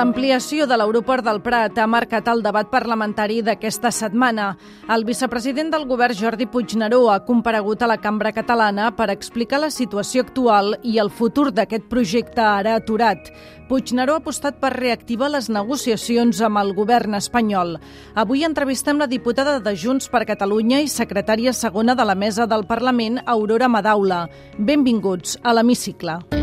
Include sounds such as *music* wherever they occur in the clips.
L'ampliació de l'aeroport del Prat ha marcat el debat parlamentari d'aquesta setmana. El vicepresident del govern, Jordi Puigneró, ha comparegut a la cambra catalana per explicar la situació actual i el futur d'aquest projecte ara aturat. Puigneró ha apostat per reactivar les negociacions amb el govern espanyol. Avui entrevistem la diputada de Junts per Catalunya i secretària segona de la mesa del Parlament, Aurora Madaula. Benvinguts a l'Hemicicle.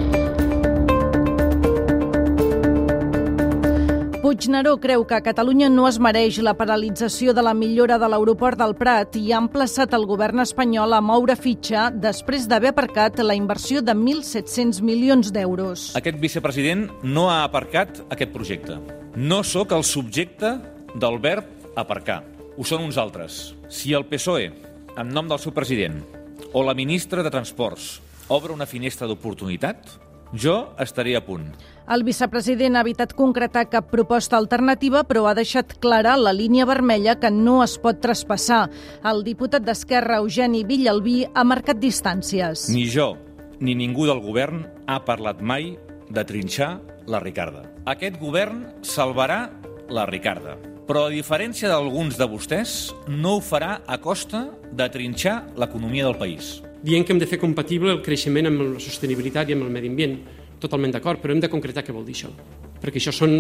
Puigneró creu que Catalunya no es mereix la paralització de la millora de l'aeroport del Prat i ha emplaçat el govern espanyol a moure fitxa després d'haver aparcat la inversió de 1.700 milions d'euros. Aquest vicepresident no ha aparcat aquest projecte. No sóc el subjecte del verb aparcar. Ho són uns altres. Si el PSOE, en nom del seu president, o la ministra de Transports, obre una finestra d'oportunitat, jo estaré a punt. El vicepresident ha evitat concretar cap proposta alternativa, però ha deixat clara la línia vermella que no es pot traspassar. El diputat d'Esquerra, Eugeni Villalbí, ha marcat distàncies. Ni jo, ni ningú del govern ha parlat mai de trinxar la Ricarda. Aquest govern salvarà la Ricarda. Però, a diferència d'alguns de vostès, no ho farà a costa de trinxar l'economia del país. Dient que hem de fer compatible el creixement amb la sostenibilitat i amb el medi ambient totalment d'acord, però hem de concretar què vol dir això. Perquè això són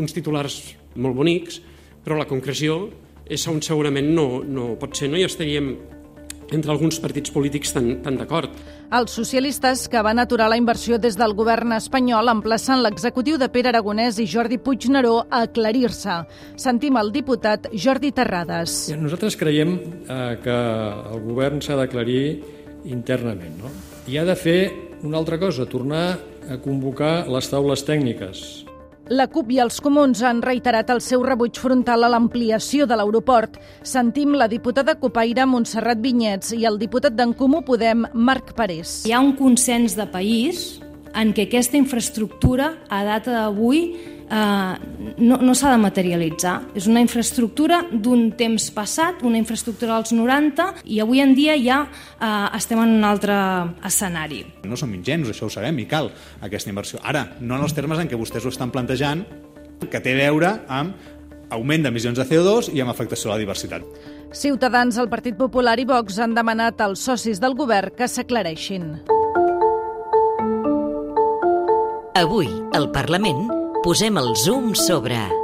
uns titulars molt bonics, però la concreció és on segurament no, no pot ser. No hi estaríem entre alguns partits polítics tan, tan d'acord. Els socialistes que van aturar la inversió des del govern espanyol emplaçant l'executiu de Pere Aragonès i Jordi Puigneró a aclarir-se. Sentim el diputat Jordi Terrades. Nosaltres creiem eh, que el govern s'ha d'aclarir internament. No? I ha de fer una altra cosa, tornar a convocar les taules tècniques. La CUP i els comuns han reiterat el seu rebuig frontal a l'ampliació de l'aeroport. Sentim la diputada copaire Montserrat Vinyets i el diputat d'en Comú Podem, Marc Parés. Hi ha un consens de país en què aquesta infraestructura, a data d'avui, eh, no, no s'ha de materialitzar. És una infraestructura d'un temps passat, una infraestructura dels 90, i avui en dia ja eh, estem en un altre escenari. No som ingenus, això ho sabem, i cal aquesta inversió. Ara, no en els termes en què vostès ho estan plantejant, que té a veure amb augment d'emissions de CO2 i amb afectació a la diversitat. Ciutadans, el Partit Popular i Vox han demanat als socis del govern que s'aclareixin. Avui, al Parlament, posem el zoom sobre...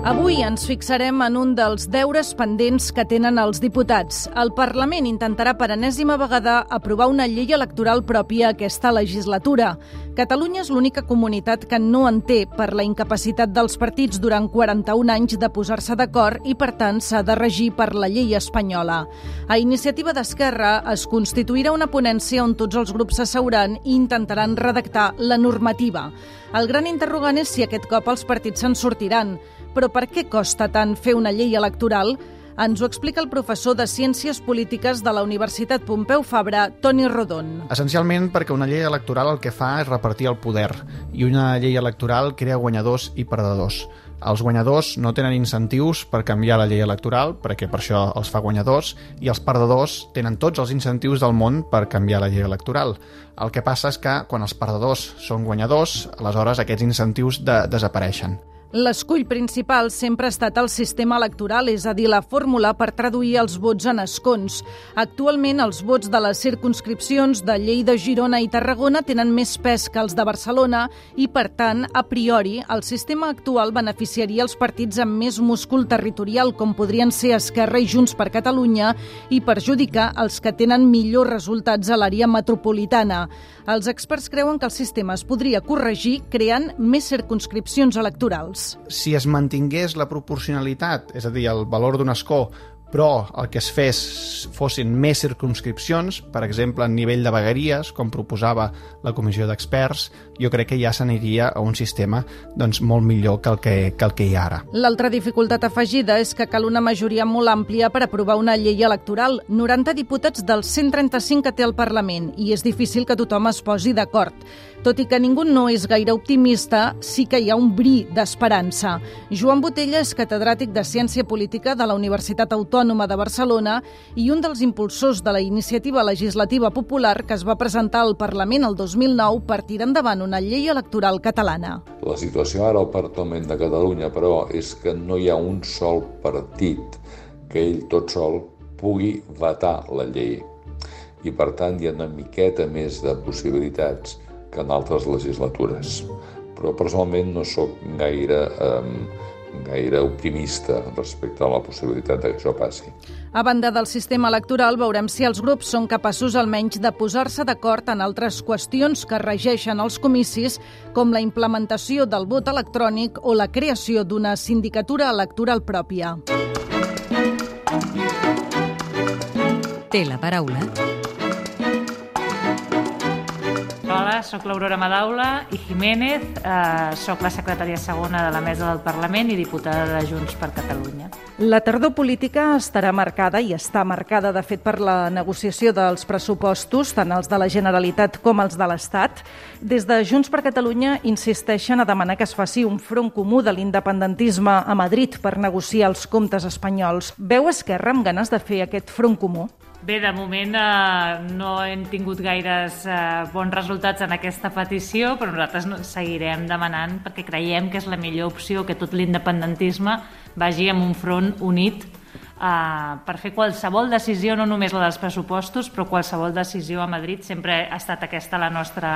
Avui ens fixarem en un dels deures pendents que tenen els diputats. El Parlament intentarà per enèsima vegada aprovar una llei electoral pròpia aquesta legislatura. Catalunya és l'única comunitat que no en té per la incapacitat dels partits durant 41 anys de posar-se d'acord i, per tant, s'ha de regir per la llei espanyola. A iniciativa d'Esquerra es constituirà una ponència on tots els grups s'asseuran i intentaran redactar la normativa. El gran interrogant és si aquest cop els partits se'n sortiran. Però per què costa tant fer una llei electoral? Ens ho explica el professor de Ciències Polítiques de la Universitat Pompeu Fabra, Toni Rodon. Essencialment perquè una llei electoral el que fa és repartir el poder i una llei electoral crea guanyadors i perdedors. Els guanyadors no tenen incentius per canviar la llei electoral, perquè per això els fa guanyadors, i els perdedors tenen tots els incentius del món per canviar la llei electoral. El que passa és que quan els perdedors són guanyadors, aleshores aquests incentius de desapareixen. L'escull principal sempre ha estat el sistema electoral, és a dir, la fórmula per traduir els vots en escons. Actualment, els vots de les circunscripcions de Lleida, Girona i Tarragona tenen més pes que els de Barcelona i, per tant, a priori, el sistema actual beneficiaria els partits amb més múscul territorial, com podrien ser Esquerra i Junts per Catalunya, i perjudicar els que tenen millors resultats a l'àrea metropolitana. Els experts creuen que el sistema es podria corregir creant més circunscripcions electorals. Si es mantingués la proporcionalitat, és a dir, el valor d'un escó però el que es fes fossin més circumscripcions, per exemple, a nivell de vegueries, com proposava la comissió d'experts, jo crec que ja s'aniria a un sistema doncs, molt millor que el que, que el que hi ha ara. L'altra dificultat afegida és que cal una majoria molt àmplia per aprovar una llei electoral, 90 diputats dels 135 que té el Parlament, i és difícil que tothom es posi d'acord. Tot i que ningú no és gaire optimista, sí que hi ha un bri d'esperança. Joan Botella és catedràtic de Ciència Política de la Universitat Autònoma de Barcelona i un dels impulsors de la iniciativa legislativa popular que es va presentar al Parlament el 2009 per tirar endavant una llei electoral catalana. La situació ara al Parlament de Catalunya, però, és que no hi ha un sol partit que ell tot sol pugui vetar la llei. I, per tant, hi ha una miqueta més de possibilitats que en altres legislatures. Però personalment no sóc gaire, eh, gaire optimista respecte a la possibilitat que això passi. A banda del sistema electoral, veurem si els grups són capaços almenys de posar-se d'acord en altres qüestions que regeixen els comicis, com la implementació del vot electrònic o la creació d'una sindicatura electoral pròpia. Té la paraula Sóc l'Aurora Madaula i Jiménez, eh, sóc la secretària segona de la Mesa del Parlament i diputada de Junts per Catalunya. La tardor política estarà marcada i està marcada, de fet, per la negociació dels pressupostos, tant els de la Generalitat com els de l'Estat. Des de Junts per Catalunya insisteixen a demanar que es faci un front comú de l'independentisme a Madrid per negociar els comptes espanyols. Veu Esquerra amb ganes de fer aquest front comú? Bé, de moment eh, no hem tingut gaires eh, bons resultats en aquesta petició, però nosaltres no, seguirem demanant perquè creiem que és la millor opció que tot l'independentisme vagi amb un front unit eh, per fer qualsevol decisió, no només la dels pressupostos, però qualsevol decisió a Madrid. Sempre ha estat aquesta la nostra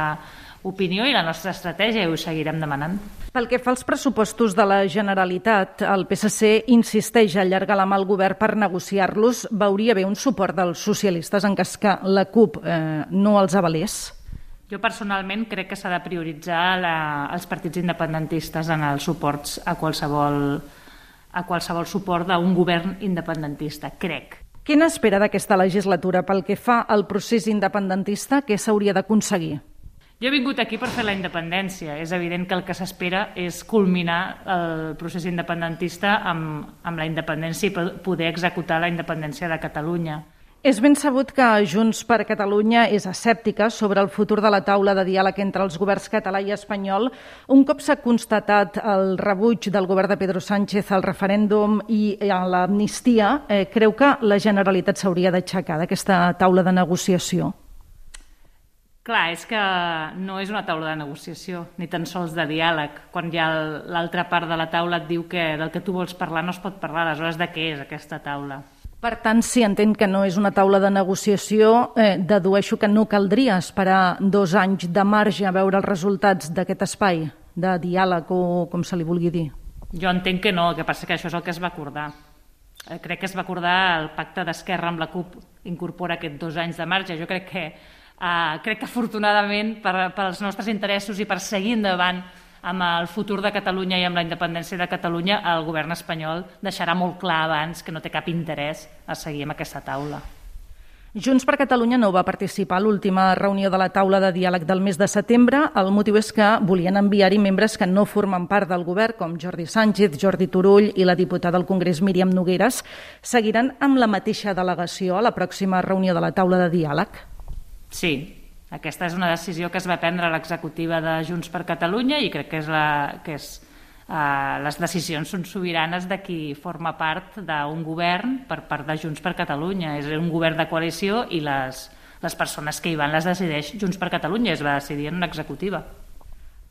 opinió i la nostra estratègia i ho seguirem demanant. Pel que fa als pressupostos de la Generalitat, el PSC insisteix a allargar la mà al govern per negociar-los. Veuria bé un suport dels socialistes en cas que la CUP eh, no els avalés? Jo personalment crec que s'ha de prioritzar la, els partits independentistes en els suports a qualsevol, a qualsevol suport d'un govern independentista, crec. Què n'espera d'aquesta legislatura pel que fa al procés independentista? Què s'hauria d'aconseguir? Jo he vingut aquí per fer la independència. És evident que el que s'espera és culminar el procés independentista amb, amb la independència i poder executar la independència de Catalunya. És ben sabut que Junts per Catalunya és escèptica sobre el futur de la taula de diàleg entre els governs català i espanyol. Un cop s'ha constatat el rebuig del govern de Pedro Sánchez al referèndum i a l'amnistia, eh, creu que la Generalitat s'hauria d'aixecar d'aquesta taula de negociació? Clar, és que no és una taula de negociació, ni tan sols de diàleg. Quan ja l'altra part de la taula et diu que del que tu vols parlar no es pot parlar, aleshores de què és aquesta taula? Per tant, si entenc que no és una taula de negociació, eh, dedueixo que no caldria esperar dos anys de marge a veure els resultats d'aquest espai de diàleg o com se li vulgui dir. Jo entenc que no, el que passa que això és el que es va acordar. Eh, crec que es va acordar el pacte d'Esquerra amb la CUP incorpora aquests dos anys de marge. Jo crec que Uh, crec que afortunadament per, als nostres interessos i per seguir endavant amb el futur de Catalunya i amb la independència de Catalunya, el govern espanyol deixarà molt clar abans que no té cap interès a seguir amb aquesta taula. Junts per Catalunya no va participar a l'última reunió de la taula de diàleg del mes de setembre. El motiu és que volien enviar-hi membres que no formen part del govern, com Jordi Sánchez, Jordi Turull i la diputada al Congrés Míriam Nogueres, seguiran amb la mateixa delegació a la pròxima reunió de la taula de diàleg. Sí, aquesta és una decisió que es va prendre a l'executiva de Junts per Catalunya i crec que, és la, que és, uh, les decisions són sobiranes de qui forma part d'un govern per part de Junts per Catalunya. És un govern de coalició i les, les persones que hi van les decideix Junts per Catalunya, es va decidir en una executiva.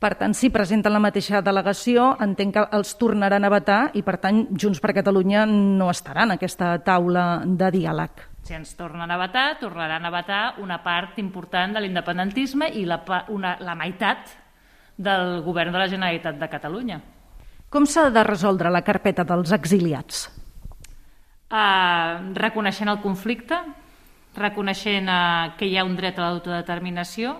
Per tant, si presenten la mateixa delegació, entenc que els tornaran a vetar i, per tant, Junts per Catalunya no estarà en aquesta taula de diàleg. Si ens tornen a vetar, tornaran a vetar una part important de l'independentisme i la, una, la meitat del govern de la Generalitat de Catalunya. Com s'ha de resoldre la carpeta dels exiliats? Uh, reconeixent el conflicte, reconeixent uh, que hi ha un dret a l'autodeterminació,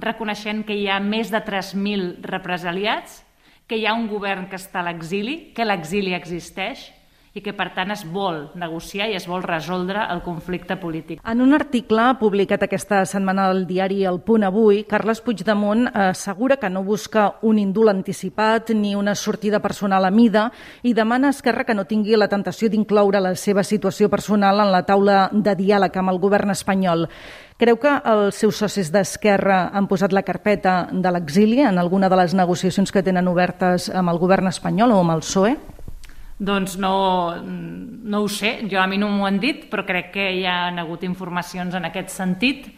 reconeixent que hi ha més de 3.000 represaliats, que hi ha un govern que està a l'exili, que l'exili existeix i que per tant es vol negociar i es vol resoldre el conflicte polític. En un article publicat aquesta setmana al diari El Punt Avui, Carles Puigdemont assegura que no busca un indult anticipat ni una sortida personal a mida i demana a Esquerra que no tingui la tentació d'incloure la seva situació personal en la taula de diàleg amb el govern espanyol. Creu que els seus socis d'Esquerra han posat la carpeta de l'exili en alguna de les negociacions que tenen obertes amb el govern espanyol o amb el PSOE? Doncs no, no ho sé, jo a mi no m'ho han dit, però crec que hi ha hagut informacions en aquest sentit.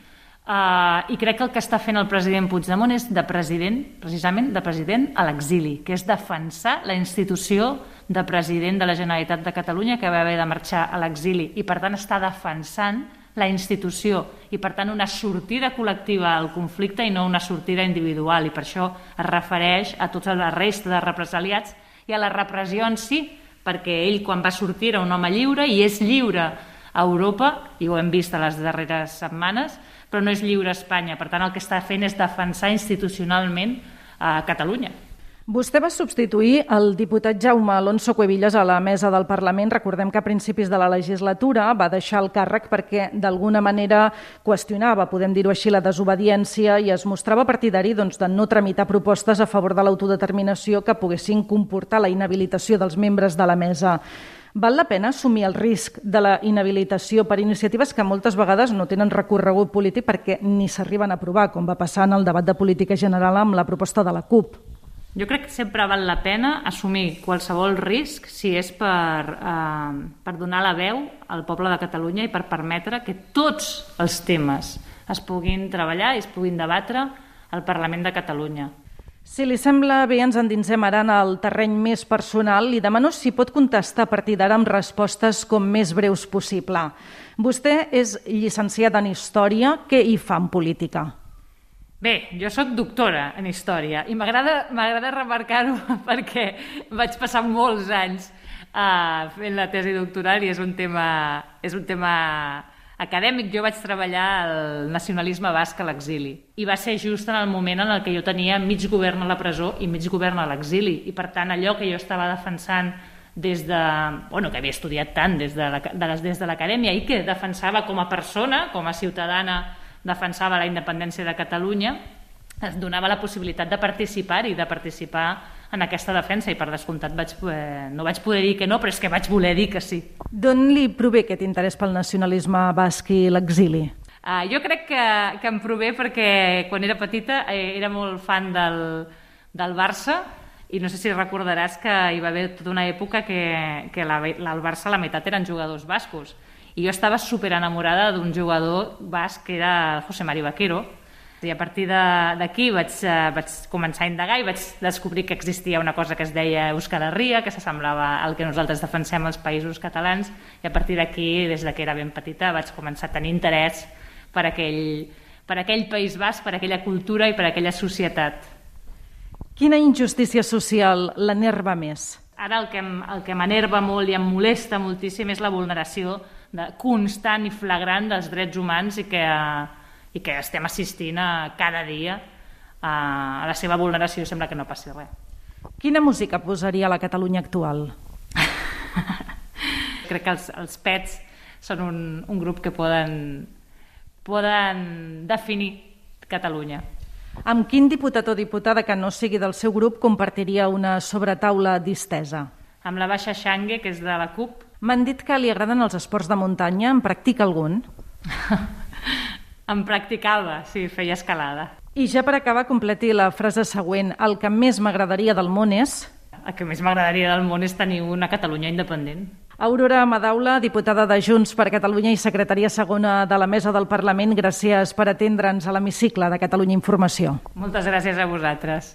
Uh, i crec que el que està fent el president Puigdemont és de president, precisament de president a l'exili, que és defensar la institució de president de la Generalitat de Catalunya que va haver de marxar a l'exili i per tant està defensant la institució i per tant una sortida col·lectiva al conflicte i no una sortida individual i per això es refereix a tota la resta de represaliats i a la repressió en si perquè ell quan va sortir era un home lliure i és lliure a Europa, i ho hem vist a les darreres setmanes, però no és lliure a Espanya. Per tant, el que està fent és defensar institucionalment a Catalunya. Vostè va substituir el diputat Jaume Alonso Cuevillas a la mesa del Parlament. Recordem que a principis de la legislatura va deixar el càrrec perquè d'alguna manera qüestionava, podem dir-ho així, la desobediència i es mostrava partidari doncs, de no tramitar propostes a favor de l'autodeterminació que poguessin comportar la inhabilitació dels membres de la mesa. Val la pena assumir el risc de la inhabilitació per iniciatives que moltes vegades no tenen recorregut polític perquè ni s'arriben a aprovar, com va passar en el debat de política general amb la proposta de la CUP? Jo crec que sempre val la pena assumir qualsevol risc si és per, eh, per donar la veu al poble de Catalunya i per permetre que tots els temes es puguin treballar i es puguin debatre al Parlament de Catalunya. Si li sembla bé, ens endinsem ara en el terreny més personal. Li demano si pot contestar a partir d'ara amb respostes com més breus possible. Vostè és llicenciat en Història. Què hi fa en política? Bé, jo sóc doctora en història i m'agrada remarcar-ho *laughs* perquè vaig passar molts anys uh, fent la tesi doctoral i és un tema, és un tema acadèmic. Jo vaig treballar el nacionalisme basc a l'exili i va ser just en el moment en el que jo tenia mig govern a la presó i mig govern a l'exili i per tant allò que jo estava defensant des de, bueno, que havia estudiat tant des de l'acadèmia i que defensava com a persona, com a ciutadana defensava la independència de Catalunya, es donava la possibilitat de participar i de participar en aquesta defensa i per descomptat vaig, eh, no vaig poder dir que no, però és que vaig voler dir que sí. D'on li prové aquest interès pel nacionalisme basc i l'exili? Uh, jo crec que, que em prové perquè quan era petita eh, era molt fan del, del Barça i no sé si recordaràs que hi va haver tota una època que, que la, la, el Barça la meitat eren jugadors bascos i jo estava super enamorada d'un jugador basc que era José Mari Vaquero i a partir d'aquí vaig, uh, vaig començar a indagar i vaig descobrir que existia una cosa que es deia Euskal Herria, que s'assemblava al que nosaltres defensem als països catalans i a partir d'aquí, des de que era ben petita, vaig començar a tenir interès per aquell, per aquell País Basc, per aquella cultura i per aquella societat. Quina injustícia social l'enerva més? Ara el que, el que m'enerva molt i em molesta moltíssim és la vulneració de, constant i flagrant dels drets humans i que, i que estem assistint a, cada dia a, a la seva vulneració sembla que no passi res. Quina música posaria a la Catalunya actual? *laughs* Crec que els, els Pets són un, un grup que poden, poden definir Catalunya. Amb quin diputat o diputada que no sigui del seu grup compartiria una sobretaula distesa? Amb la Baixa Xangue, que és de la CUP, M'han dit que li agraden els esports de muntanya. En practica algun? *laughs* en practicava, sí, feia escalada. I ja per acabar, completi la frase següent. El que més m'agradaria del món és... El que més m'agradaria del món és tenir una Catalunya independent. Aurora Madaula, diputada de Junts per Catalunya i secretaria segona de la Mesa del Parlament, gràcies per atendre'ns a l'hemicicle de Catalunya Informació. Moltes gràcies a vosaltres.